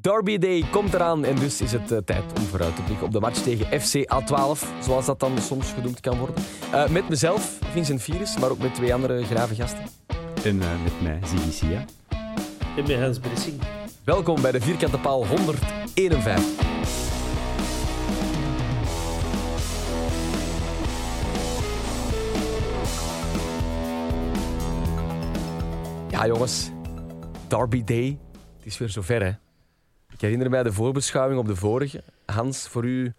Derby Day komt eraan en dus is het uh, tijd om vooruit te blikken op de match tegen FC A12, zoals dat dan soms genoemd kan worden. Uh, met mezelf, Vincent Virus, maar ook met twee andere grave gasten. En uh, met mij, Ziggy Sia. En met Hans Brissing. Welkom bij de Vierkante Paal 151. Ja jongens, Derby Day, het is weer zover hè. Ik herinner mij de voorbeschouwing op de vorige. Hans, voor u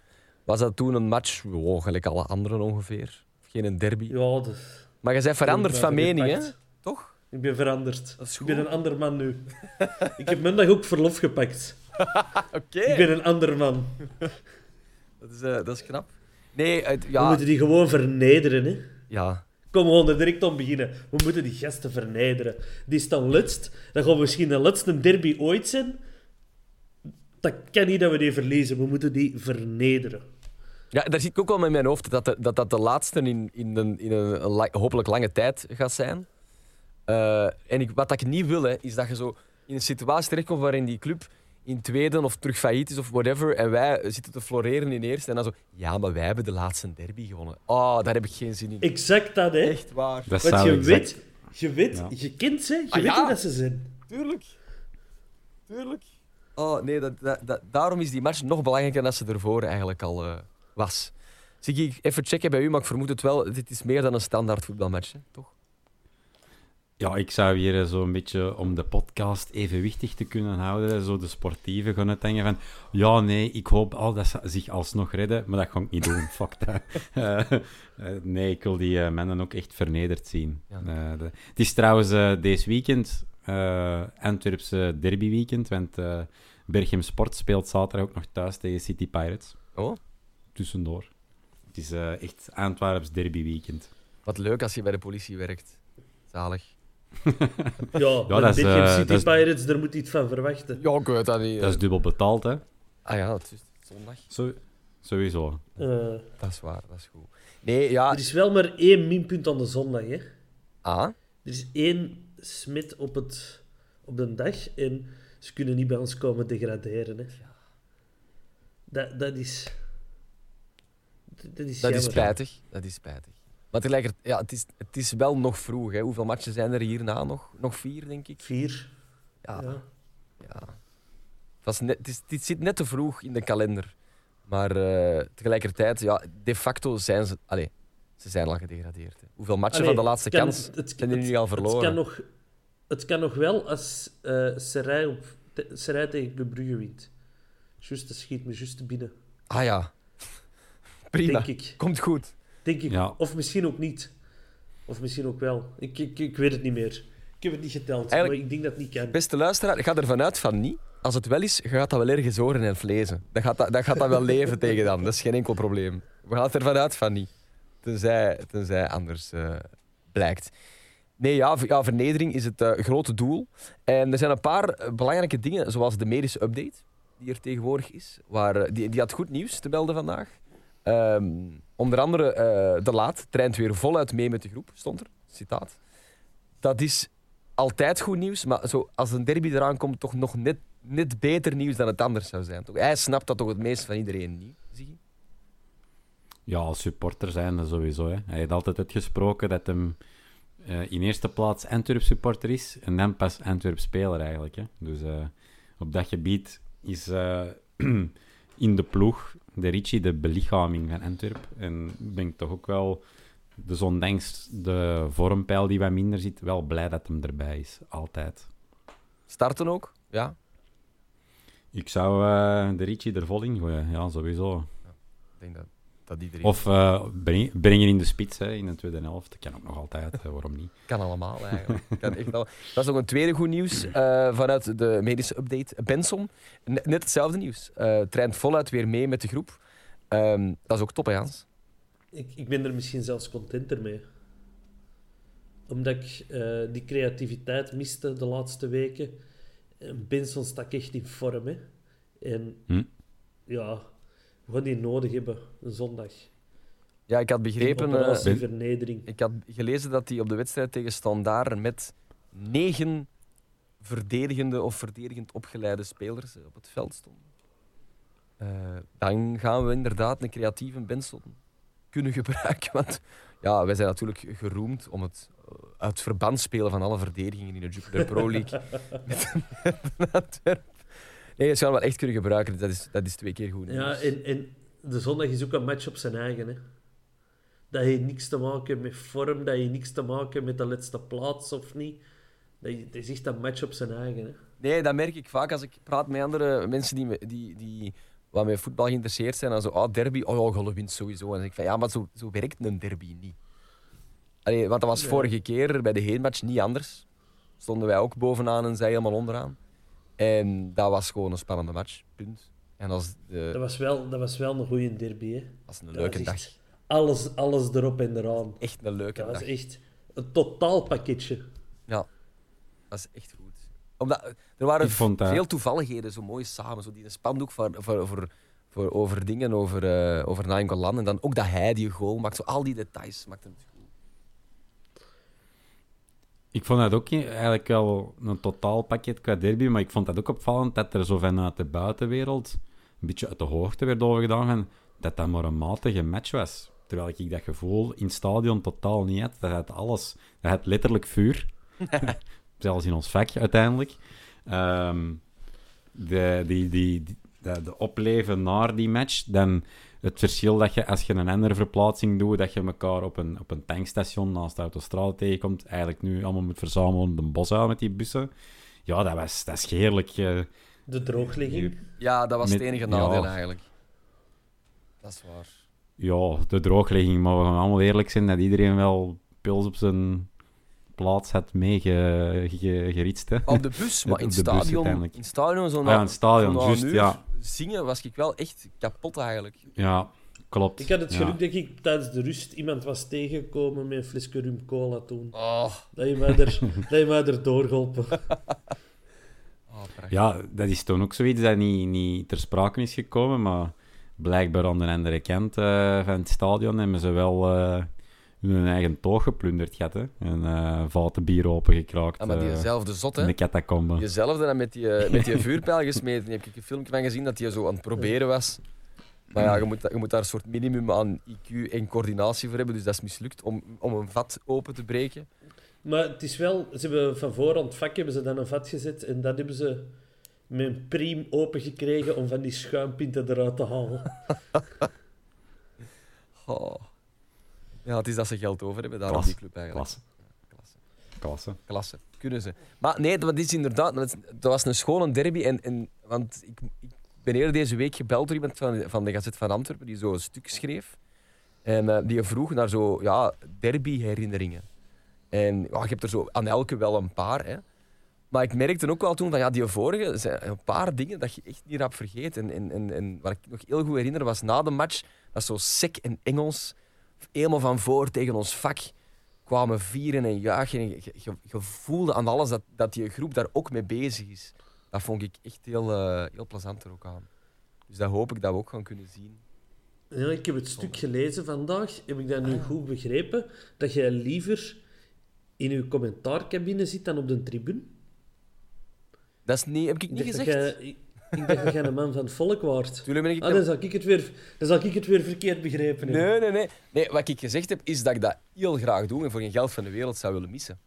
was dat toen een match, oh, gelijk alle anderen ongeveer. Geen een derby. Ja, dat... Maar je bent veranderd van mening, hè? Toch? Ik ben veranderd. Ik ben een ander man nu. ik heb maandag ook verlof gepakt. Oké. Ik ben een ander man. dat, is, uh, dat is knap. Nee, het, ja... We moeten die gewoon vernederen, hè? Ja. Kom gewoon er direct om beginnen. We moeten die gasten vernederen. Die staan letst. Dan gaan we misschien de laatste derby ooit zijn dat kan niet dat we die verliezen. We moeten die vernederen. Ja, daar zit ik ook wel met in mijn hoofd dat de, dat, dat de laatste in, in, een, in een, hopelijk lange tijd gaat zijn. Uh, en ik, wat ik niet wil, hè, is dat je zo in een situatie terechtkomt waarin die club in tweede of terug failliet is of whatever. En wij zitten te floreren in eerste. En dan zo, ja, maar wij hebben de laatste derby gewonnen. Oh, daar heb ik geen zin in. Exact dat, hè? Echt waar. Dat Want je weet, je weet, ja. je kent ze, je ah, weet ja. dat ze zijn. Tuurlijk. Tuurlijk. Oh nee, dat, dat, daarom is die match nog belangrijker dan ze ervoor eigenlijk al uh, was. Zie ik even checken bij u, maar ik vermoed het wel. Dit is meer dan een standaard voetbalmatch, hè? toch? Ja, ik zou hier zo een beetje om de podcast evenwichtig te kunnen houden, zo de sportieve gaan denken van ja, nee, ik hoop al dat ze zich alsnog redden, maar dat ga ik niet doen. Fuck dat. Uh, nee, ik wil die uh, mannen ook echt vernederd zien. Ja. De, het is trouwens deze weekend Antwerpse derbyweekend. Want Berchem Sport speelt zaterdag ook nog thuis tegen City Pirates. Oh? Tussendoor. Het is uh, echt Antwerps derbyweekend. Wat leuk als je bij de politie werkt. Zalig. ja, ja dat is, Berchem City. Pirates, daar moet je iets van verwachten. Ja, ik weet dat niet. Dat is dubbel betaald, hè? Ah ja, het is zondag. Zo, sowieso. dat is waar, dat is goed. Nee, ja... Er is wel maar één minpunt aan de zondag, hè? Ah? Er is één smit op, het, op de dag en ze kunnen niet bij ons komen degraderen. Hè. Dat, dat is... Dat is, dat is spijtig. Dat is spijtig. Maar tegelijkertijd, ja, het, is, het is wel nog vroeg. Hè. Hoeveel matchen zijn er hierna nog? Nog vier, denk ik? Vier. Ja. ja. ja. Het, net, het, is, het zit net te vroeg in de kalender. Maar uh, tegelijkertijd, ja, de facto zijn ze... Allez, ze zijn al gedegradeerd. Hè. Hoeveel matchen van de laatste kans het, zijn er nu al verloren? Het kan nog, het kan nog wel als uh, Serij, op, Serij tegen Club Brugge wint. Juist, dat schiet me juist binnen. Ah ja. Prima. Denk ik. Komt goed. Denk ik. Ja. Of misschien ook niet. Of misschien ook wel. Ik, ik, ik weet het niet meer. Ik heb het niet geteld, Eigenlijk, maar ik denk dat het niet kan. Beste luisteraar, ik ga ervan uit van niet. Als het wel is, gaat dat wel ergens horen en vlezen. Dan gaat dat, dan gaat dat wel leven tegen dan. Dat is geen enkel probleem. We gaan ervan uit van niet. Tenzij, tenzij anders uh, blijkt. Nee, ja, ja, vernedering is het uh, grote doel. En er zijn een paar eh, belangrijke dingen, zoals de medische update, die er tegenwoordig is. Waar, die, die had goed nieuws te melden vandaag. Um, onder andere De Laat traint weer voluit mee met de groep, stond er. Citaat. Dat is altijd goed nieuws, maar zo, als een derby eraan komt, toch nog net, net beter nieuws dan het anders zou zijn. Toch? Hij snapt dat toch het meest van iedereen niet, zie je? Ja, als supporter zijn sowieso. Hè. Hij heeft altijd uitgesproken dat hem eh, in eerste plaats Antwerp supporter is en dan pas Antwerp speler eigenlijk. Hè. Dus eh, op dat gebied is eh, in de ploeg de Ricci de belichaming van Antwerp. En ben ik toch ook wel, dus ondanks de vormpeil die wat minder zit, wel blij dat hem erbij is. Altijd. Starten ook, ja. Ik zou de Ricci er vol in gooien, ja, sowieso. Ik denk dat, dat iedereen... Of eh, breng- brengen in de spits hè, in de tweede helft. Dat kan ook nog altijd, eh, waarom niet? Kan allemaal eigenlijk. kan echt al... Dat is nog een tweede goed nieuws eh, vanuit de medische update. Benson, ne- net hetzelfde nieuws. Eh traint voluit weer mee met de groep. Ehm, dat is ook top, hè, Hans? Ik, ik ben er misschien zelfs contenter mee. Omdat ik eh, die creativiteit miste de laatste weken. En Benson stak echt in vorm. Hè. En Hm. ja, we gaan die nodig hebben, een zondag. Ja, ik had begrepen... Ben- vernedering. ik had gelezen dat hij op de wedstrijd tegen Standaard met negen verdedigende of verdedigend opgeleide spelers eh, op het veld stond. Eh, dan gaan we inderdaad een creatieve Benson kunnen gebruiken. Want ja, wij zijn natuurlijk geroemd om het uit verband spelen van alle verdedigingen in de Jupiler Pro League. met, met. Nee, ze hem wel echt kunnen gebruiken. Dat is, dat is twee keer goed. Ja, en, en de zondag is ook een match op zijn eigen. Hè. Dat heeft niks te maken met vorm, dat heeft niks te maken met de laatste plaats of niet. Dat is- Het is echt een match op zijn eigen. Hè. Nee, dat merk ik vaak als ik praat met andere mensen die, die, die wat met voetbal geïnteresseerd zijn. Dan zo, ah, derby, oh ja, Golle wint sowieso. En dan zeg ik van, ja, maar zo, zo werkt een derby niet. Allee, want dat was Nee. vorige keer bij de heenmatch niet anders. Stonden wij ook bovenaan en zij helemaal onderaan. En dat was gewoon een spannende match, punt. En dat was, de, Dat, was wel, dat was wel een goede derby. Hè. dat was een Dat leuke was dag. Alles, alles erop en eraan. Echt een leuke Dat was dag. echt een totaalpakketje. Ja, dat is echt goed. Omdat, er waren Ik vond dat- veel toevalligheden zo mooi samen. Zo die een spandoek voor, voor, voor, voor, over dingen, over, eh over Nainggolan. En dan ook dat hij die goal maakt. Zo al die details maakt hem goed. Ik vond dat ook eigenlijk wel een totaalpakket qua derby, maar ik vond dat ook opvallend dat er zo vanuit de buitenwereld een beetje uit de hoogte werd overgedaan van dat dat maar een matige match was. Terwijl ik dat gevoel in het stadion totaal niet had. Dat had alles. Dat had letterlijk vuur. Zelfs in ons vak uiteindelijk. Ehm, de, die, die, die- de, de opleven naar die match, dan het verschil dat je als je een andere verplaatsing doet, dat je elkaar op een, op een tankstation naast de autostrade tegenkomt, eigenlijk nu allemaal moet verzamelen op de bosuil met die bussen. Ja, dat, was, dat is heerlijk. eh. De droogligging. Ja, dat was Met- het enige ja. nadeel eigenlijk. Dat is waar. ja, de drooglegging, maar we gaan allemaal eerlijk zijn dat iedereen wel pils op zijn plaats had meegeritst. hè. Op de bus, maar in het stadion, in het stadion zo Ah na, ja, in het stadion, zo juist, ja. zingen was ik wel echt kapot eigenlijk. Ja, klopt. Ik had het Ja. geluk dat ik tijdens de rust iemand was tegengekomen met een flesje rum cola toen. Oh, Dat je mij er, dat je mij er doorgeholpen. oh. Ja, dat is toen ook zoiets dat niet, niet ter sprake is gekomen, maar blijkbaar aan de andere kant eh, van het stadion hebben ze wel eh, hun eigen toog geplunderd gehad, hè. En eh vaten bier opengekraakt Ja, maar eh, diezelfde zot, in hè? de catacombe. Diezelfde dan met die, eh, met die vuurpijl gesmeten. Daar heb ik een filmpje van gezien dat hij zo aan het proberen was. Maar ja, je moet, je moet daar een soort minimum aan IQ en coördinatie voor hebben. Dus dat is mislukt om, om een vat open te breken. Maar het is wel... Ze hebben van voor aan het vak hebben ze dan een vat gezet en dat hebben ze met een priem open gekregen om van die schuimpinten eruit te halen. Oh. Ja, het is dat ze geld over hebben daar op Klasse. die club eigenlijk. Klasse. Klasse. Klasse. Klasse. Kunnen ze. Maar nee, dat is inderdaad... Dat, was een schone derby. En, en, want ik, ik ben eerder deze week gebeld door iemand van, van de Gazet van Antwerpen die zo een stuk schreef. En eh, die vroeg naar zo ja, derby-herinneringen. En ja, je hebt er zo aan elke wel een paar. Hè. Maar ik merkte ook wel toen van ja, die vorige zijn een paar dingen dat je echt niet rap vergeet. En, en, en, en wat ik nog heel goed herinner was na de match dat zo Sek en Engels helemaal van voor tegen ons vak kwamen vieren en juichen. En je, je, je voelde aan alles dat, dat die groep daar ook mee bezig is. Dat vond ik echt heel, eh, heel plezant er ook aan. Dus dat hoop ik dat we ook gaan kunnen zien. Ja, ik heb het stuk gelezen vandaag. Heb ik dat nu goed begrepen? Dat jij liever in uw commentaarcabine zit dan op de tribune? Dat is niet, heb ik niet gezegd. jij- ik, dacht dat jij een man van het volk waart. Tuurlijk ben ik... Ah, dan zal ik het weer, dan zal ik het weer verkeerd begrepen hebben. Nee, nee, nee, nee. Wat ik gezegd heb, is dat ik dat heel graag doe en voor geen geld van de wereld zou willen missen.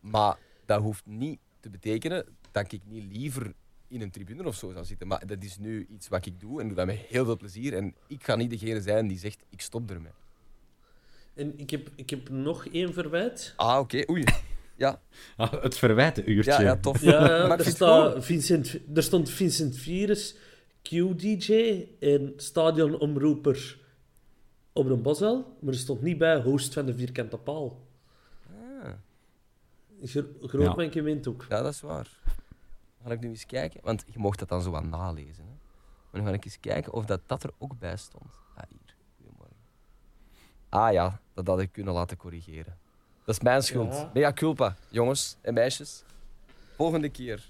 Maar dat hoeft niet te betekenen dat ik niet liever in een tribune of zo zou zitten. Maar dat is nu iets wat ik doe en doe dat met heel veel plezier. En ik ga niet degene zijn die zegt, ik stop ermee. En ik heb, ik heb nog één verwijt. Ah, oké. Oei. Ja, Ah, het verwijtenuurtje. ja, ja, tof. Ja, maar er, gewoon- Vincent, er stond Vincent Virus, Q-DJ en stadionomroeper op de Boswel, maar er stond niet bij host van de vierkante paal. Ah, Is er groot Ja. mankement ook. ja, dat is waar. Ga ik nu eens kijken? Want je mocht dat dan zo aan nalezen. Hè? Maar nu ga ik eens kijken of dat, dat er ook bij stond. Ah, hier. Goedemorgen. Ah ja, dat had ik kunnen laten corrigeren. Dat is mijn schuld. Ja. Mea culpa, jongens en meisjes. Volgende keer.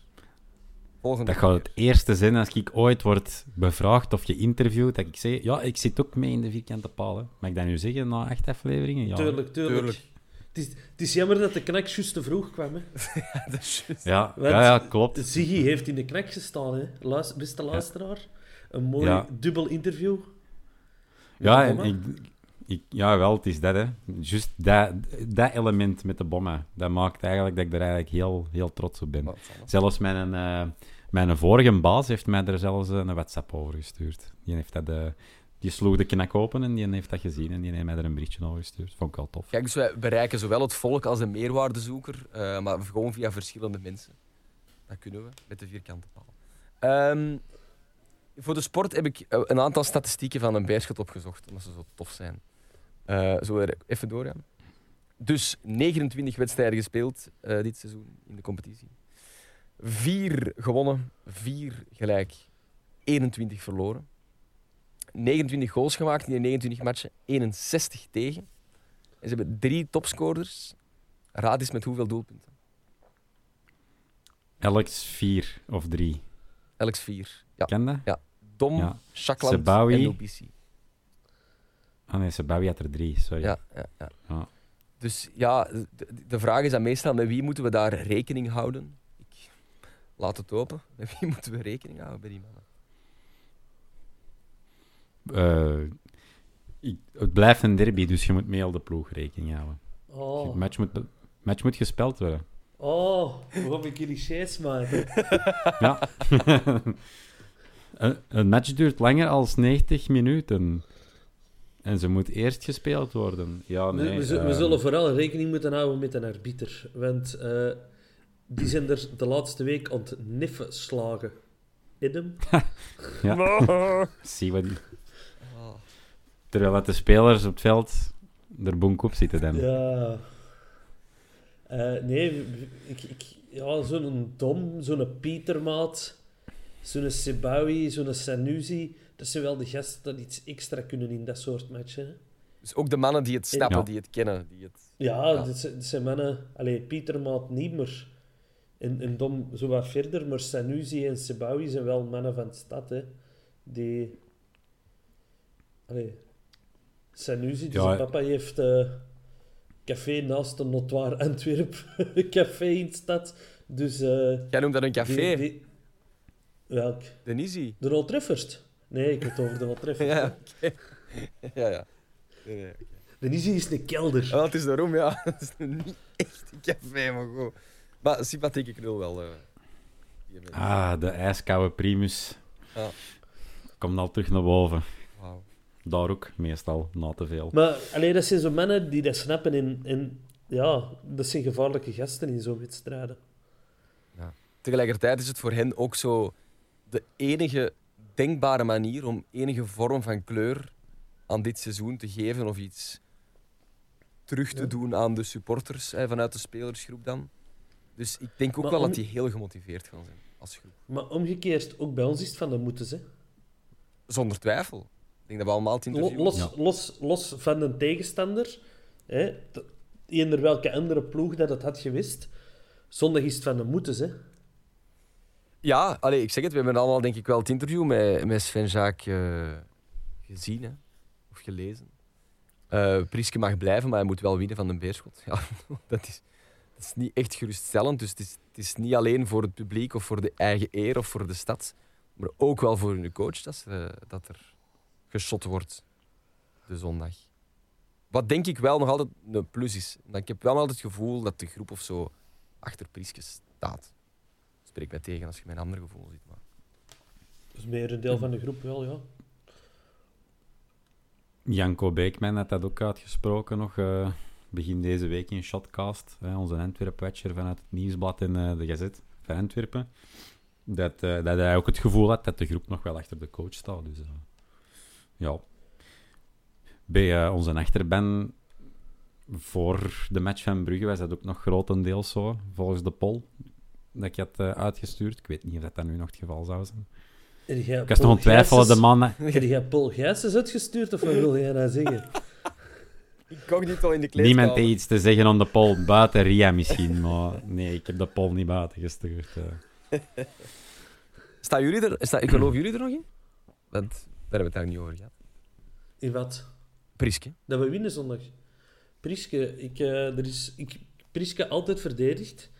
Volgende Dat gaat het eerste zijn als ik ooit word bevraagd of geïnterviewd, dat ik zeg, ja, ik zit ook mee in de vierkante paal. Hè. Mag ik dat nu zeggen na acht afleveringen? Ja. tuurlijk, tuurlijk. tuurlijk. Het, is, het is jammer dat de knak juist te vroeg kwam. Hè. Dat is juist. Ja, ja, ja, klopt. Ziggy heeft in de knak gestaan, hè. Luis- beste luisteraar. Een mooi Ja. dubbel interview. Ja, en ik, ik, ja, wel, het is dat, hè. Juist dat, dat element met de bommen, dat maakt eigenlijk dat ik er eigenlijk heel, heel trots op ben. Hè? Zelfs mijn, eh, mijn vorige baas heeft mij er zelfs eh, een WhatsApp over gestuurd. Die, heeft dat, eh, die sloeg de knak open en die heeft dat gezien en die heeft mij er een berichtje over gestuurd. Vond ik wel tof. Kijk, dus wij bereiken zowel het volk als de meerwaardezoeker, maar gewoon via verschillende mensen. Dat kunnen we met de vierkante paal. Ehm, voor de sport heb ik een aantal statistieken van een Beerschot opgezocht, omdat ze zo tof zijn. Eh zo er even doorgaan. Dus 29 wedstrijden gespeeld eh, dit seizoen in de competitie. Vier gewonnen, vier gelijk, 21 verloren. 29 goals gemaakt in die 29 matchen, 61 tegen. En ze hebben drie topscorers. Raad eens met hoeveel doelpunten? Alex vier of drie. Elks vier. Ja. Ken dat? Ja. Dom, Ja. Shakland Sebawi. en Nobisi. Ah nee, Sebawi had er drie, sorry. Ja, ja, ja. Ja. Dus ja, de, de vraag is dan meestal met wie moeten we daar rekening houden? Ik laat het open. Met wie moeten we rekening houden bij die mannen? Eh, ik, het blijft een derby, dus je moet mee al de ploeg rekening houden. De Oh, match moet, match moet gespeeld worden. oh hoe heb ik jullie shades maken? Ja. een, een match duurt langer dan 90 minuten. En ze moet eerst gespeeld worden. Ja, We- nee. we, we ehm, zullen vooral rekening moeten houden met een arbiter. Want eh, die zijn er de laatste week aan het niffen slagen. Idem. Zie wat die... Terwijl dat de spelers op het veld er bonk op zitten dan. Ja. Eh, nee, ik, ik, ja, zo'n Dom, zo'n Pietermaat, zo'n Sebawi, zo'n Sanusi. Dat zijn wel de gasten dat iets extra kunnen in dat soort matchen. hè. Dus ook de mannen die het snappen, Ja. die het kennen. Die het... Ja, Ja. Dit, zijn, dit zijn mannen... Allee, Pietermaat niet meer. En, en Dom zo wat verder, maar Sanusi en Sebawi zijn wel mannen van de stad, hè. Die... Allee... Sanusi, dus Ja, zijn papa heeft eh, café naast de Notoire Antwerp. café in de stad. Dus... eh, Jij noemt dat een café. die- die- Welk? De Nizi. De Old Trafford? Nee, ik heb het over de Trafford. hè. Ja, ja, ja. Nee, nee. De Nizi is een kelder. Ah, wel, het is daarom, ja. Het is niet echt een café, maar goed. Maar sympathieke knul wel. eh. Ah, de ijskoude primus. Ja. Komt al terug naar boven. Wauw. Daar ook, meestal, na te veel. Maar alleen dat zijn zo mannen die dat snappen. En, en ja, dat zijn gevaarlijke gasten in zo'n wedstrijden. Tegelijkertijd is het voor hen ook zo de enige denkbare manier om enige vorm van kleur aan dit seizoen te geven of iets terug te Ja. doen aan de supporters hè, vanuit de spelersgroep dan. Dus ik denk ook Maar wel om- dat die heel gemotiveerd gaan zijn als groep. Maar omgekeerd, ook bij ons is het van de moeten ze. Zonder twijfel. Ik denk dat we allemaal het interview... Los, Ja. los, los van een tegenstander, hè, eender welke andere ploeg dat het had gewist, zondag is het van de moeten ze. Ja, allee, ik zeg het, we hebben allemaal denk ik wel het interview met, met Sven Jaak eh, gezien hè? of gelezen. Eh Prieske mag blijven, maar hij moet wel winnen van de Beerschot. Ja, dat is, dat is niet echt geruststellend. Dus het is, het is niet alleen voor het publiek of voor de eigen eer of voor de stad, maar ook wel voor hun coach dat, dat er geschot wordt de zondag. Wat denk ik wel nog altijd een plus is. Ik heb wel altijd het gevoel dat de groep of zo achter Prieske staat. Spreek mij tegen als je mijn ander gevoel ziet. Maar... Dat is meer een deel van de groep wel, ja. Janko Beekman had dat ook uitgesproken nog eh, begin deze week in Shotcast. Hè, onze Antwerp-watcher vanuit het Nieuwsblad en eh, de Gazet van Antwerpen. Dat, eh, dat hij ook het gevoel had dat de groep nog wel achter de coach staat. Dus, eh, ja. Bij onze achterban voor de match van Brugge was dat ook nog grotendeels zo, volgens de poll dat ik had eh, uitgestuurd. Ik weet niet of dat, dat nu nog het geval zou zijn. Jij Ik was nog aan het twijfelen, de man... Heb jij Paul Gijsens uitgestuurd of wat wil jij nou zeggen? Incognito in de Niemand heeft iets te zeggen aan de poll, buiten Ria misschien, maar nee, ik heb de poll niet buiten gestuurd. Staan jullie er? Sta, ik geloof jullie er nog in? Want daar hebben we het daar niet over gehad. In wat? Prieske. Dat we winnen zondag. Priske, ik, eh, er is, ik Priske altijd verdedigd.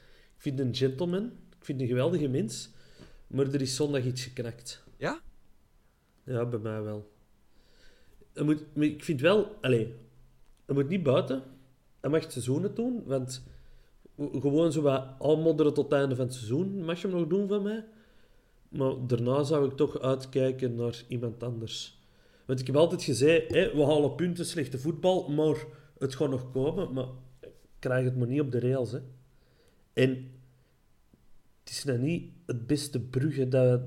Ik vind een gentleman. Ik vind een geweldige mens. Maar er is zondag iets geknakt. Ja? Ja, bij mij wel. Moet, ik vind wel... Allee, hij moet niet buiten. Hij mag het seizoenen doen, want gewoon zo wat aanmodderen tot het einde van het seizoen mag je hem nog doen van mij. Maar daarna zou ik toch uitkijken naar iemand anders. Want ik heb altijd gezegd, we halen punten, slechte voetbal, maar het gaat nog komen. Maar krijg het maar niet op de rails. Hè. En is nou niet het beste Brugge dat,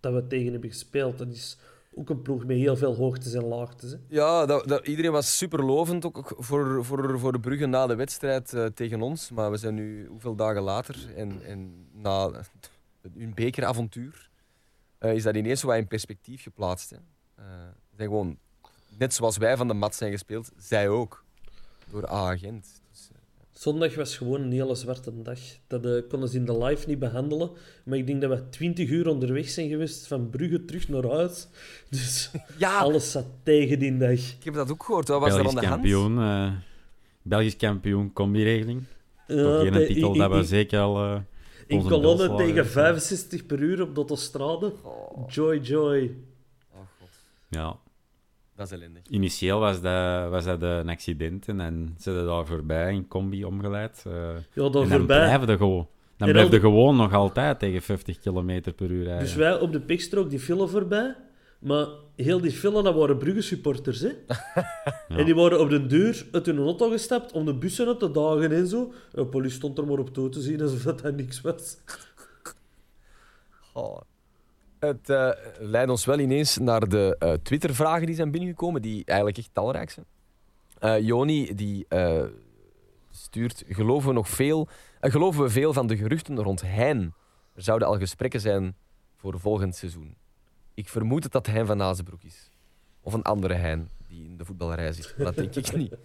dat we tegen hebben gespeeld. Dat is ook een ploeg met heel veel hoogtes en laagtes. Hè. Ja, dat, dat, iedereen was super lovend ook voor, voor, voor de Brugge na de wedstrijd eh, tegen ons. Maar we zijn nu hoeveel dagen later en, en na hun bekeravontuur eh, is dat ineens wat in perspectief geplaatst. Hè. Eh, zijn gewoon, net zoals wij van de mat zijn gespeeld, zij ook. Door A-agent. Zondag was gewoon een hele zwarte dag. Dat eh, konden ze in de live niet behandelen. Maar ik denk dat we twintig uur onderweg zijn geweest van Brugge terug naar huis. Dus ja, alles zat tegen die dag. ik heb dat ook gehoord. Wat was er aan Belgisch de hand? kampioen, eh, Belgisch kampioen combi-regeling. Toch geen te- titel in- dat we zeker al... eh, In belslagen tegen hebben. 65 per uur op de autostrade. Oh, Joy, joy. oh god, Ja, dat is ellendig. initieel was dat, was dat een accident en dan zijn ze daar voorbij in combi omgeleid. eh, Ja, en dan voorbij. blijven de gewoon. Dan En blijf je dan- gewoon nog altijd tegen 50 km per uur rijden. Dus wij op de pikstrook die file voorbij. Maar heel die file, dat waren Brugge-supporters, hè. En die waren op de deur uit hun auto gestapt om de bussen uit te dagen en zo. De politie stond er maar op toe te zien alsof dat, dat niks was. Oh. Het eh, leidt ons wel ineens naar de eh, Twitter-vragen die zijn binnengekomen, die eigenlijk echt talrijk zijn. Eh, Joni die stuurt: geloven we nog veel? geloven we veel van de geruchten rond Hein? Er zouden al gesprekken zijn voor volgend seizoen. Ik vermoed dat dat Hein van Azenbroek is. Of een andere Hein die in de voetballerij zit. Maar dat denk ik niet.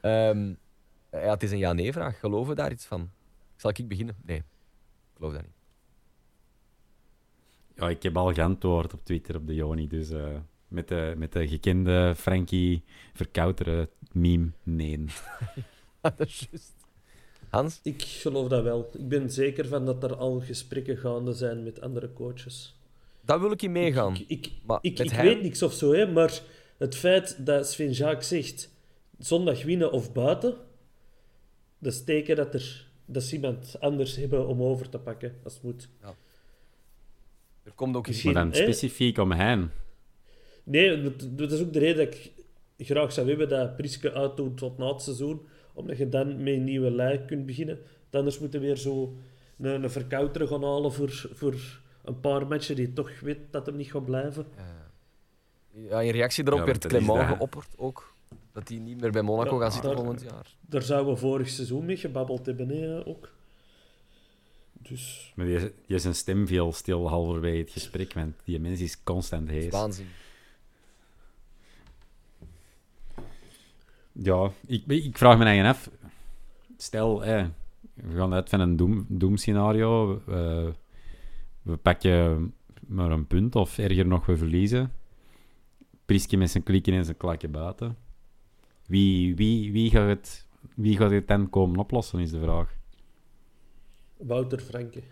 Ehm, ja, het is een ja-nee-vraag. Geloven we daar iets van? Zal ik beginnen? Nee, ik geloof dat niet. Ja, ik heb al geantwoord op Twitter op de Joni, dus eh, met, de, met de gekende Frankie Verkouteren meme, nee. dat is juist. Hans? Ik geloof dat wel. Ik ben zeker van dat er al gesprekken gaande zijn met andere coaches. Daar wil ik in meegaan. Ik, ik, Maar ik, weet niks of zo, hè, maar het feit dat Sven Jaak zegt zondag winnen of buiten, dat is teken dat, er, dat ze iemand anders hebben om over te pakken als het moet. Er komt ook Misschien- Maar dan specifiek om hen. Nee, dat, dat is ook de reden dat ik graag zou hebben dat Priske uitdoet tot na het seizoen, omdat je dan met een nieuwe lijn kunt beginnen. Anders moeten we weer zo een, een verkouter gaan halen voor, voor een paar matchen die toch weet dat hem niet gaat blijven. Ja, in reactie daarop Ja, werd Clement dat. geopperd ook. Dat hij niet meer bij Monaco Ja, gaat zitten daar- volgend jaar. Daar zouden we vorig seizoen mee gebabbeld hebben, hè, ook. Dus Maar die, die zijn stem viel stil halverwege het gesprek, want die mens is constant hees. waanzin. Ja, ik, ik vraag me eigen af. Stel, hè, we gaan uit van een doem, doemscenario. eh, we pakken maar een punt, of erger nog, we verliezen. Priske met zijn klikken en zijn klakken buiten. Wie, wie, wie, gaat het, wie gaat het dan komen oplossen, is de vraag. Wouter Franke.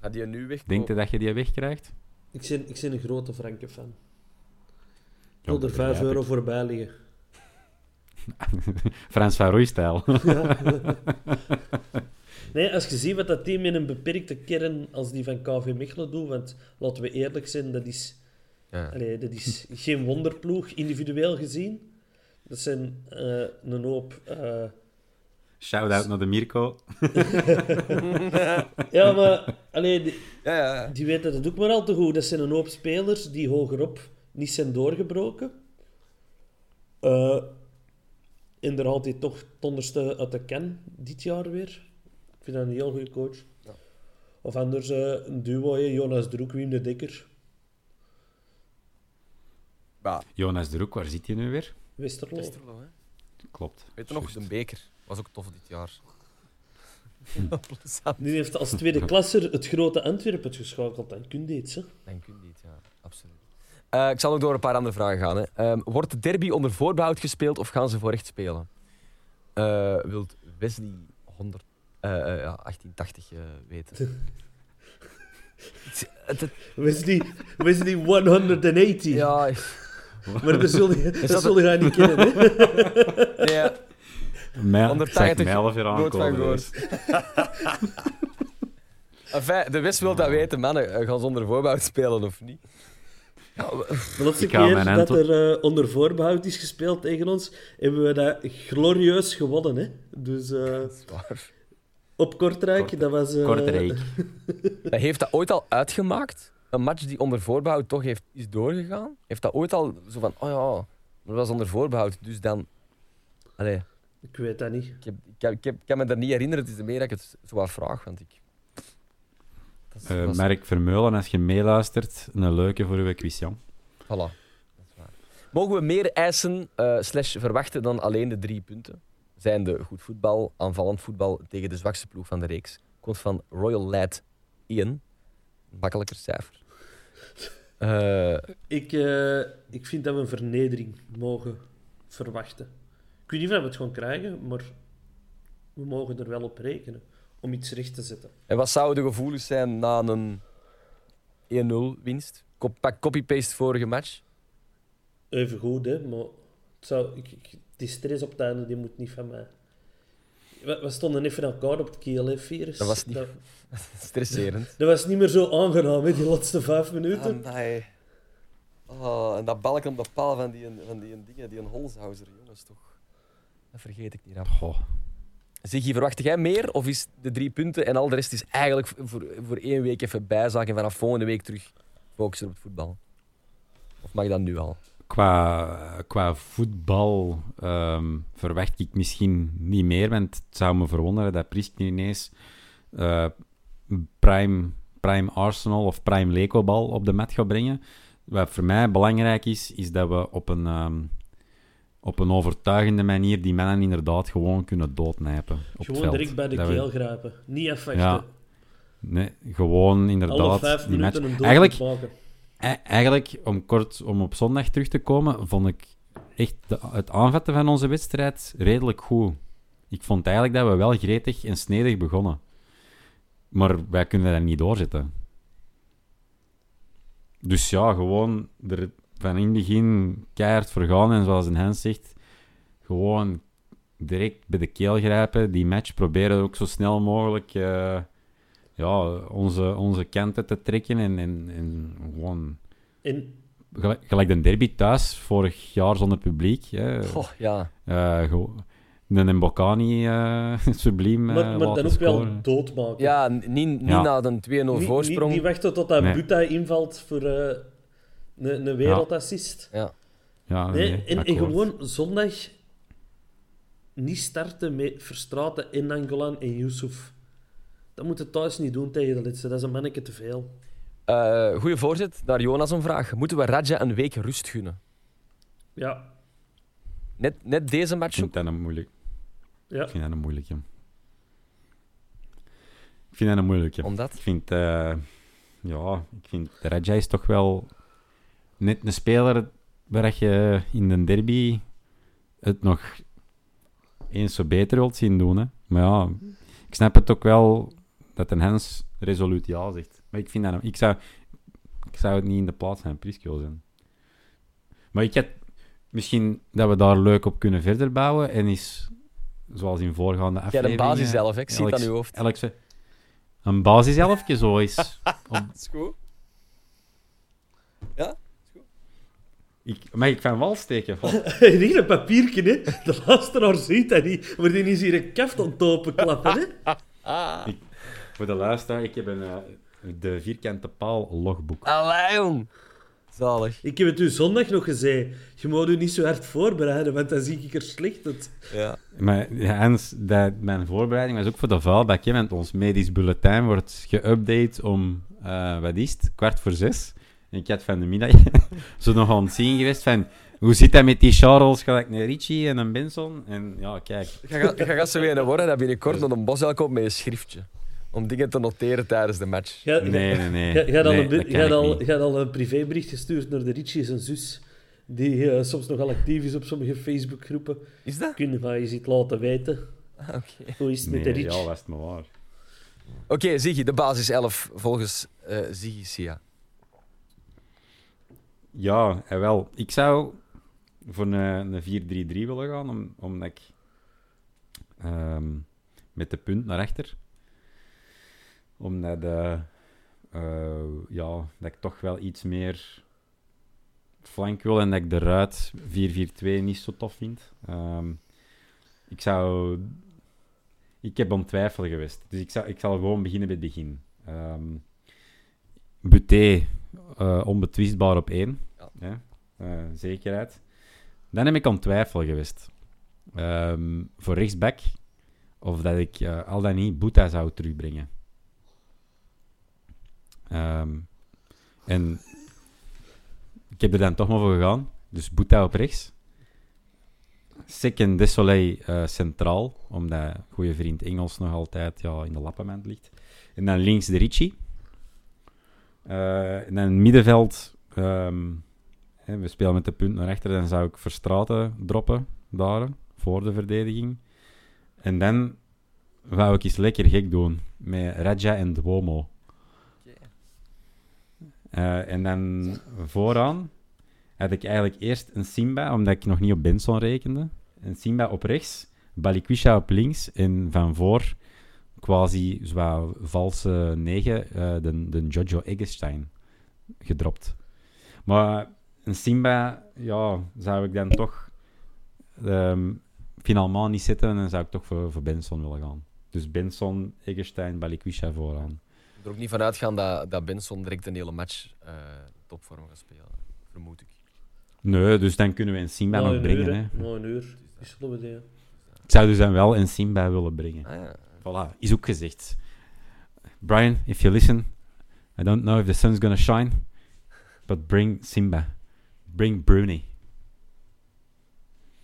Gaat die nu weg? Denk je dat je die wegkrijgt? Ik ben, ik ben een grote Franke-fan. Ik wil er dat 5 begrijp euro ik. voorbij liggen. Frans van Roy-stijl. Nee, als je ziet wat dat team in een beperkte kern als die van KV Mechelen doet, want laten we eerlijk zijn, dat is, Ja. allee, dat is geen wonderploeg, individueel gezien. Dat zijn eh, een hoop... eh, Shout-out naar de Mirko. Ja, maar allee, die, Ja, ja. die weten dat ook maar al te goed. Dat zijn een hoop spelers die hogerop niet zijn doorgebroken. Eh en er haalt hij toch het onderste uit de ken dit jaar weer. Ik vind dat een heel goede coach. Ja. Of anders eh, een duo, hè, Jonas Droek, Wim de Dekker, Ja, Jonas de Roek, waar zit hij nu weer? Westerlo. Westerlo, hè. Klopt. Weet je nog, de beker was ook tof dit jaar. Plezant. Nu heeft als tweede klasser het grote Antwerpen geschakeld. Dan kun je iets, hè. Dan kun je niet, ja, absoluut. Eh, ik zal nog door een paar andere vragen gaan. Hè. Ehm, wordt de derby onder voorbehoud gespeeld of gaan ze voor echt spelen? Eh, wilt Wesley 100, eh, eh, ja, 1880 eh, weten? Het- het- het- Wesley, Wesley 180. ja, Maar dat zul je, dat dat zul je niet kennen, hè. ja, Mij, 180 zeg mij al weer aankomen. Enfin, de West wil dat weten, mannen. eh, Gaan ze onder voorbehoud spelen of niet? Ja, we- De laatste keer mijn dat er eh, onder voorbehoud is gespeeld tegen ons, hebben we dat glorieus gewonnen. Hè? Dus eh, dat is waar. op Kortrijk, dat was... eh, Kortrijk. Heeft dat ooit al uitgemaakt? Een match die onder voorbehoud toch heeft, is doorgegaan? Heeft dat ooit al zo van, oh ja, dat was onder voorbehoud, dus dan... Allee, Ik weet dat niet. ik, heb, ik, heb, ik, heb- ik kan me dat niet herinneren, het is meer dat ik het zo wat vraag, want ik... Dat is- Eh, dat is- Merk Vermeulen, als je meeluistert, een leuke voor uw quiz, Jan. Voilà. Dat is waar. Mogen we meer eisen eh, slash verwachten dan alleen de drie punten? Zijn de goed voetbal, aanvallend voetbal tegen de zwakste ploeg van de reeks? Komt van Royal Lad Ian. Makkelijker cijfer. Eh, Ik, eh, ik vind dat we een vernedering mogen verwachten. Ik weet niet of we het gewoon krijgen, maar we mogen er wel op rekenen om iets recht te zetten. en wat zouden de gevoelens zijn na een 1-0 winst? Pak copy-paste vorige match. Even goed, hè, maar het zou, ik, ik- die stress op het einde die moet niet van mij. We, we stonden even elkaar op het keel, hè, virus. Dat was niet- Dat, Stresserend. dat was niet meer zo aangenaam, hè, die laatste vijf minuten. Amai. Oh, en dat balk op de paal van die, van die dingen, die een Holzhauser, jongens, toch. Dat vergeet ik niet rap. Goh. Ziggy, verwacht jij meer? Of is de drie punten en al de rest is eigenlijk voor, voor één week even bijzaak en vanaf volgende week terug focussen op het voetbal? Of mag dat nu al? Qua, qua voetbal ehm, verwacht ik misschien niet meer, want het zou me verwonderen dat Prisk nu ineens eh, prime, prime Arsenal of prime Leco-bal op de mat gaat brengen. Wat voor mij belangrijk is, is dat we op een, ehm, op een overtuigende manier die mannen inderdaad gewoon kunnen doodnijpen op het Gewoon direct bij de Dat we- keel grijpen. Niet. Ja, Nee, gewoon Alle inderdaad vijf die match. minuten een Eigenlijk, maken. Eigenlijk, om kort om op zondag terug te komen, vond ik echt het aanvatten van onze wedstrijd redelijk goed. Ik vond eigenlijk dat we wel gretig en snedig begonnen. Maar wij kunnen dat niet doorzetten. Dus ja, gewoon er van in het begin keihard voor gaan. En zoals een Hans zegt, gewoon direct bij de keel grijpen. Die match proberen ook zo snel mogelijk eh, ja, onze, onze kanten te trekken. En, en, en gewoon En Gelijk, gelijk de derby thuis, vorig jaar zonder publiek. Hè. Goh, ja. Eh, gewo- een Mbokani uh, subliem eh, maar, maar dan ook wel scoren. doodmaken. Ja, niet, niet Ja. na een 2-0 niet, voorsprong. Niet, niet wachten tot dat Nee. Buta invalt voor eh, een, een wereldassist. Ja. Ja, Nee, nee, en, gewoon zondag niet starten met Verstraten en Angolan en Yusuf. Dat moet het thuis niet doen tegen de Litse. Dat is een manneke te veel. Eh, goeie voorzet, naar Jonas een vraag. Moeten we Raja een week rust gunnen? Ja, Net, net deze Ik match vind ook? dat een moeilijk. ja. Ik vind dat een moeilijke. Ik vind dat een moeilijke. Omdat? Ik vind, eh, ja, ik vind Raja is toch wel net een speler waar je in de derby het nog eens zo beter wilt zien doen. Hè. Maar ja, ik snap het ook wel dat een Hens resoluut ja zegt. Maar ik vind dat... Ik zou, ik zou het niet in de plaats van Prisco zijn. Maar ik heb misschien dat we daar leuk op kunnen verder bouwen en is, zoals in voorgaande Ja, afleveringen... de basis zelf, ik zie het aan uw hoofd. Alex, een basiselfje zo is. Om- Dat is goed. ik, mag ik van wal steken? Van- Hier een papiertje, hè. De luisteraar ziet dat niet. Maar die is hier een kaft aan het openklappen, hè. Voor de luisteraar, ik heb een, eh, de vierkante paal logboek. Allee, jong. Zalig. Ik heb het u zondag nog gezegd. Je moet u niet zo hard voorbereiden, want dan zie ik er slecht uit. Ja. Maar ja, Hans, dat, mijn voorbereiding was ook voor de vuilbak. hè, Want ons medisch bulletin wordt geüpdate om, eh, wat is het, kwart voor zes. En ik had van de middag zo nog aan het zien geweest van... Hoe zit dat met die Charles, gelijk een Richie en een Benson? En ja, kijk. Je gaat, je gaat zo weer worden dat binnenkort nog een bos komt met een schriftje. Om dingen te noteren tijdens de match. Ja, Nee, nee, nee. Je had al, Nee, je al, niet. je had al een privébericht gestuurd naar de Richie, zijn zus. Die eh, soms nogal actief is op sommige Facebookgroepen. Is dat? Kun je maar eens iets laten weten. Ah, Oké, Hoe is het met de Nee, Rich? ja, was het maar waar. Oké, Ziggy, de basis 11 volgens eh Ziggy Sia. Ja, en wel. Ik zou voor een, een 4-3-3 willen gaan, om, omdat ik ehm, met de punt naar achter. Omdat eh, eh, ja, dat ik toch wel iets meer flank wil en dat ik de ruit 4-4-2 niet zo tof vind. Ehm, ik zou... Ik heb om twijfel geweest. Dus ik, zou, ik zal gewoon beginnen bij het begin. Ehm Buté, eh, onbetwistbaar op één. Ja. Ja, zekerheid. Dan heb ik het twijfel geweest. Ehm, voor rechtsback. Of dat ik al dan niet Boeta zou terugbrengen. Ehm, en ik heb er dan toch maar voor gegaan. Dus Boeta op rechts. Second Desolé eh, centraal. Omdat goede vriend Engels nog altijd ja, in de lappenmand ligt. En dan links de Ricci. Eh, en dan middenveld. ehm, hè, we spelen met de punt naar achter. Dan zou ik Verstraten droppen. Daar. Voor de verdediging. En dan wou ik eens lekker gek doen. Met Raja en Duomo. Eh, en dan vooraan had ik eigenlijk eerst een Simba, omdat ik nog niet op Benson rekende. Een Simba op rechts, Balikwisha op links en van voor quasi zwaar valse 9, eh, de, de Jojo Eggestein gedropt. Maar een Simba, ja, zou ik dan toch ehm finalement niet zitten en dan zou ik toch voor, voor Benson willen gaan. Dus Benson, Eggestein, Balikwisha vooraan. Er ook niet van uitgaan dat, dat Benson direct een hele match eh, topvorm gaat spelen. Vermoed ik. Nee, dus dan kunnen we een Simba nog brengen. uur, Hè. Na een uur. Is idee. Ik zou dus dan wel een Simba willen brengen. Ah, ja. Voilà, is ook gezegd. Brian, if you listen, I don't know if the sun's gonna shine, but bring Simba. Bring Bruni.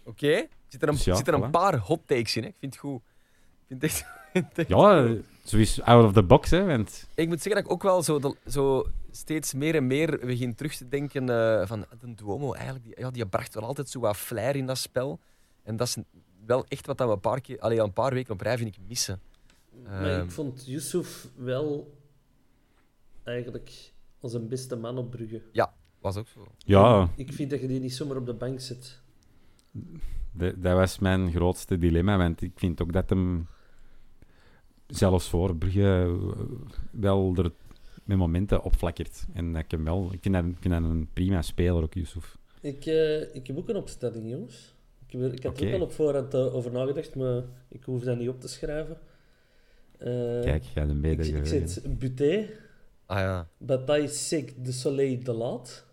Oké, zit er een, Dus ja, zit er een voilà. paar hot takes in. Hè? Ik vind het goed. Ik, vind het echt, Ja, goed. zo is out of the box, hè. Want ik moet zeggen dat ik ook wel zo, de- zo steeds meer en meer begin terug te denken eh, van de Duomo. Eigenlijk, die, ja, die bracht wel altijd zo wat flair in dat spel. En dat is wel echt wat dat we een paar, keer, allee, al een paar weken op rij vind ik missen. Maar Ehm. ik vond Yusuf wel eigenlijk als een beste man op Brugge. Was ook zo. ja, Ik vind dat je die niet zomaar op de bank zet. de- dat was mijn grootste dilemma. Want ik vind ook dat hem zelfs voor Brugge eh, wel er met momenten opflakkert. En dat ik hem wel... Ik vind dat, ik vind dat een prima speler, ook Yusuf. Ik, eh, ik heb ook een opstelling, jongens. Ik, heb er- ik had er ook al op voorhand eh, over nagedacht, maar ik hoef dat niet op te schrijven. Eh, Kijk, jij een ik, beter ik geheugen. zet Buté, Ah ja. Bataille Sek, De Soleil, De Laat.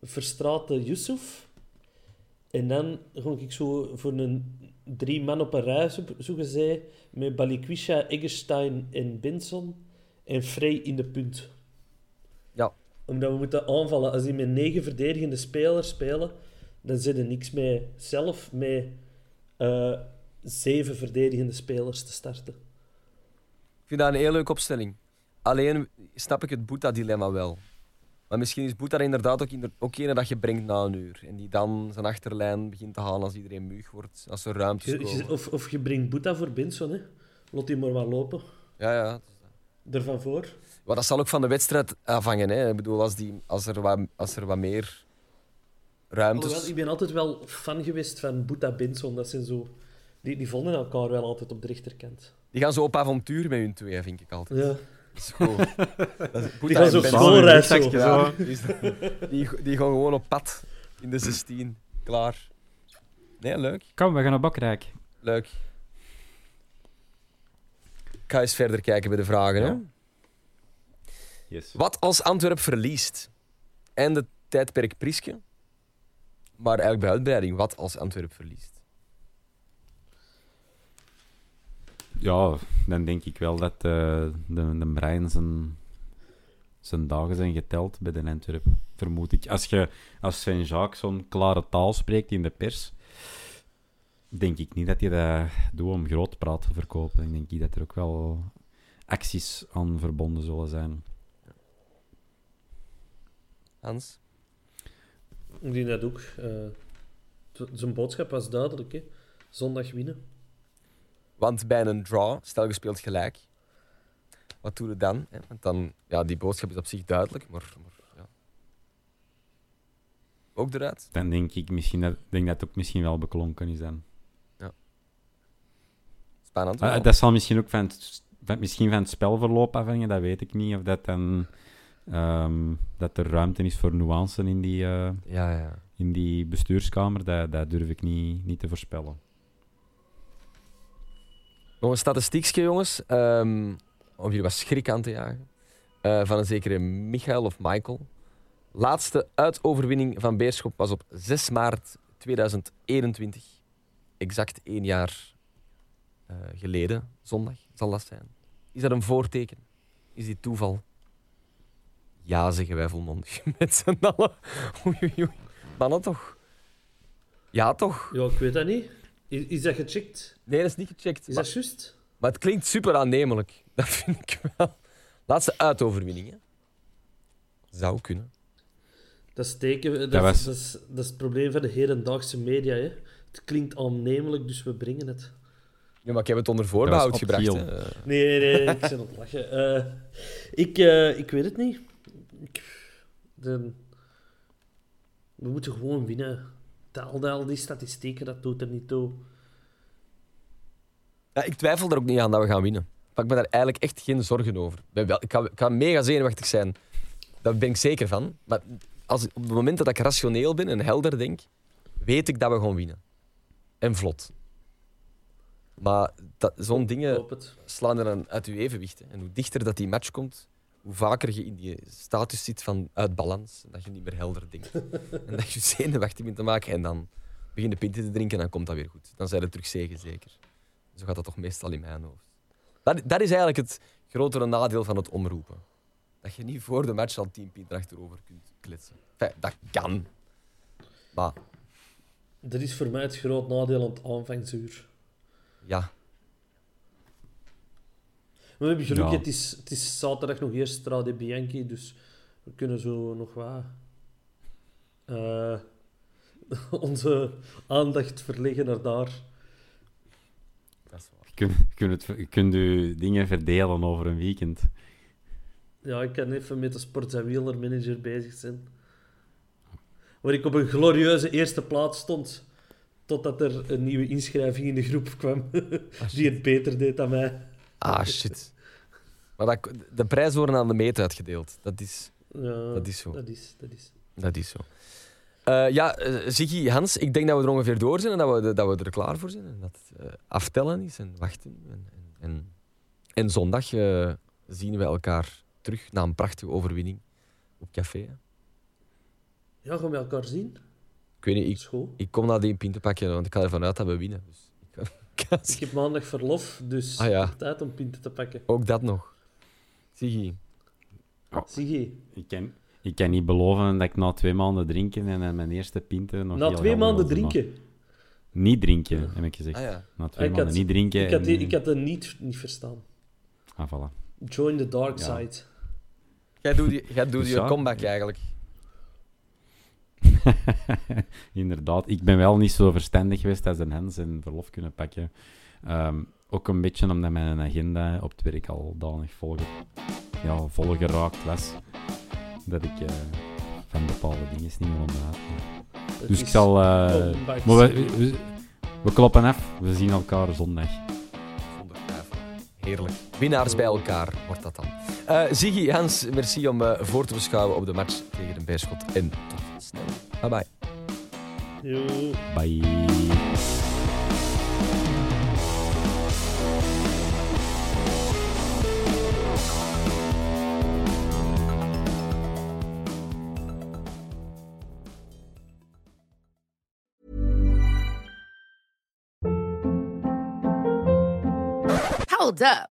Verstraten Yusuf. En dan ga ik zo voor een drie man op een rij, zo, zo gezegd, met Balikwisha, Eggestein en Benson. En Frey in de punt. Ja. Omdat we moeten aanvallen. Als die met negen verdedigende spelers spelen, dan zit er niks mee zelf met eh, zeven verdedigende spelers te starten. Ik vind dat een heel leuke opstelling. Alleen snap ik het Boeta-dilemma wel. Maar misschien is Boeta inderdaad ook, inder- ook een dat je brengt na een uur. En die dan zijn achterlijn begint te halen als iedereen muug wordt. Als er ruimtes je- komen. of, of je brengt Boeta voor Benson, hè. Laat die maar wat lopen. Ja, ja. Ervan voor. Maar dat zal ook van de wedstrijd afhangen. Hè. Ik bedoel, als, die, als, er wat, als er wat meer ruimtes... Alhoewel, ik ben altijd wel fan geweest van Boeta Benson. Dat zijn zo... Die, die vonden elkaar wel altijd op de rechterkant. Die gaan zo op avontuur met hun twee, vind ik altijd. Ja. Die gaan zo schoolreis zo. Ja, die, is- die, die gaan gewoon op pad in de 16. Klaar. Nee, leuk. Kom, we gaan naar Bakrijk. Leuk. Ik ga eens verder kijken bij de vragen. Hè? Ja. Yes. Wat als Antwerp verliest? En de tijdperk Priske. Maar eigenlijk bij uitbreiding, wat als Antwerp verliest? Ja, dan denk ik wel dat eh, de, de Brein zijn, zijn dagen zijn geteld bij de Antwerp. Vermoed ik. Als, je, als Sven Jacques zo'n klare taal spreekt in de pers, denk ik niet dat hij dat doet om groot praat te verkopen. Ik denk niet dat er ook wel acties aan verbonden zullen zijn. Hans? Ik denk dat ook. eh, t- zijn boodschap was duidelijk, hè. Zondag winnen. Want bij een draw, stel je speelt gelijk, wat doe je dan? Hè? Want dan, ja, die boodschap is op zich duidelijk, maar, maar ja. ook eruit. Dan denk ik misschien dat, denk dat het ook misschien wel beklonken is dan. Spannend. Ah, wel. dat zal misschien ook van het, van, misschien van het spelverloop afhangen, dat weet ik niet. Of dat, dan, ehm, dat er ruimte is voor nuance in die, eh, Ja, ja. in die bestuurskamer, dat, dat durf ik niet, niet te voorspellen. Nog een statistiekje, jongens. ehm, om jullie wat schrik aan te jagen. Eh, van een zekere Michael of Michael. Laatste uitoverwinning van Beerschop was op 6 maart 2021. Exact één jaar eh, geleden, zondag zal dat zijn. Is dat een voorteken? Is dit toeval? Ja, zeggen wij volmondig met z'n allen. Oei, oei, toch? Ja, toch? Ja, ik weet dat niet. Is, is dat gecheckt? Nee, dat is niet gecheckt. Is Maar- dat juist? maar het klinkt super aannemelijk. Dat vind ik wel. Laatste uitoverwinning, hè? Zou kunnen. Dat is, teken, dat, Dat was- dat, is, dat is het probleem van de hedendaagse media. Hè. Het klinkt aannemelijk, dus we brengen het. Ja, maar ik heb het onder voorbehoud gebracht. Hè. Nee, nee, nee, ik ben aan het lachen. Eh, ik, eh, ik weet het niet. Ik, de, we moeten gewoon winnen. Al, al die statistieken, dat doet er niet toe. Ja, ik twijfel er ook niet aan dat we gaan winnen. Maar ik ben daar eigenlijk echt geen zorgen over. Ik, ga mega zenuwachtig zijn. Daar ben ik zeker van. Maar als, op het moment dat ik rationeel ben en helder denk, weet ik dat we gaan winnen. En vlot. Maar zo'n dingen slaan er dan uit je evenwicht. hè. En hoe dichter dat die match komt, hoe vaker je in die status zit van uit balans. Dat je niet meer helder denkt. en dat je zenuwachtig begint te maken. En dan begin je pinten te drinken en dan komt dat weer goed. Dan zijn er terug zegen zeker. Zo gaat dat toch meestal in mijn hoofd. Dat, dat is eigenlijk het grotere nadeel van het omroepen. Dat je niet voor de match al tien pinten achterover kunt kletsen. Enfin, dat kan. Maar Dat is voor mij het groot nadeel aan het aanvangsuur. ja, we hebben geluk, Ja. het, is, het is zaterdag nog eerst Strade Bianchi, dus we kunnen zo nog wat eh, onze aandacht verleggen naar daar. dat is waar. Je kunt, je kunt, het, je kunt je dingen verdelen over een weekend. Ja, ik kan even met de sports- en wielermanager bezig zijn. Waar ik op een glorieuze eerste plaats stond, totdat er een nieuwe inschrijving in de groep kwam, die het beter deed dan mij. Ah, shit. Maar dat, de prijzen worden aan de meet uitgedeeld. Dat is, Ja, Dat is zo. Dat is, dat is. dat is zo. Eh, ja, eh, Ziggy, Hans, ik denk dat we er ongeveer door zijn en dat we, dat we er klaar voor zijn. En dat het eh, aftellen is en wachten. En, en, en, en zondag zien we elkaar terug na een prachtige overwinning op café. hè. Ja, gaan we elkaar zien? Ik weet niet, ik, School. ik kom naar die pint te pakken, want ik ga ervan uit dat we winnen. Dus ik ik heb maandag verlof, dus Ah, ja. tijd om pinten te pakken. ook dat nog. Ziggy, Zie je, Ik kan, ik kan niet beloven dat ik na twee maanden drinken en eh, mijn eerste pinten nog na heel twee maanden drinken. Niet drinken, heb ik gezegd. ah ja. Na twee Ik maanden had- niet drinken. Ik had, die, en, ik had het niet, niet verstaan. eh, ah, voilà. Join the dark Ja. side. Jij doet je, jij doet Dus je ja. comeback eigenlijk. Inderdaad, ik ben wel niet zo verstandig geweest als een Hens en verlof kunnen pakken. Ehm, ook een beetje omdat mijn agenda op het werk al danig vol, ja, vol geraakt was. Dat ik eh, van bepaalde dingen niet meer onderuit. Het Dus ik zal... eh, maar we, series. we, we kloppen af. We zien elkaar zondag. Zonder twijfel. Heerlijk. Winnaars bij elkaar wordt dat dan. Eh Ziggy, Hans, merci om eh, voor te beschouwen op de match tegen de Beerschot. En tot listening. Bye-bye. Bye. Hold up.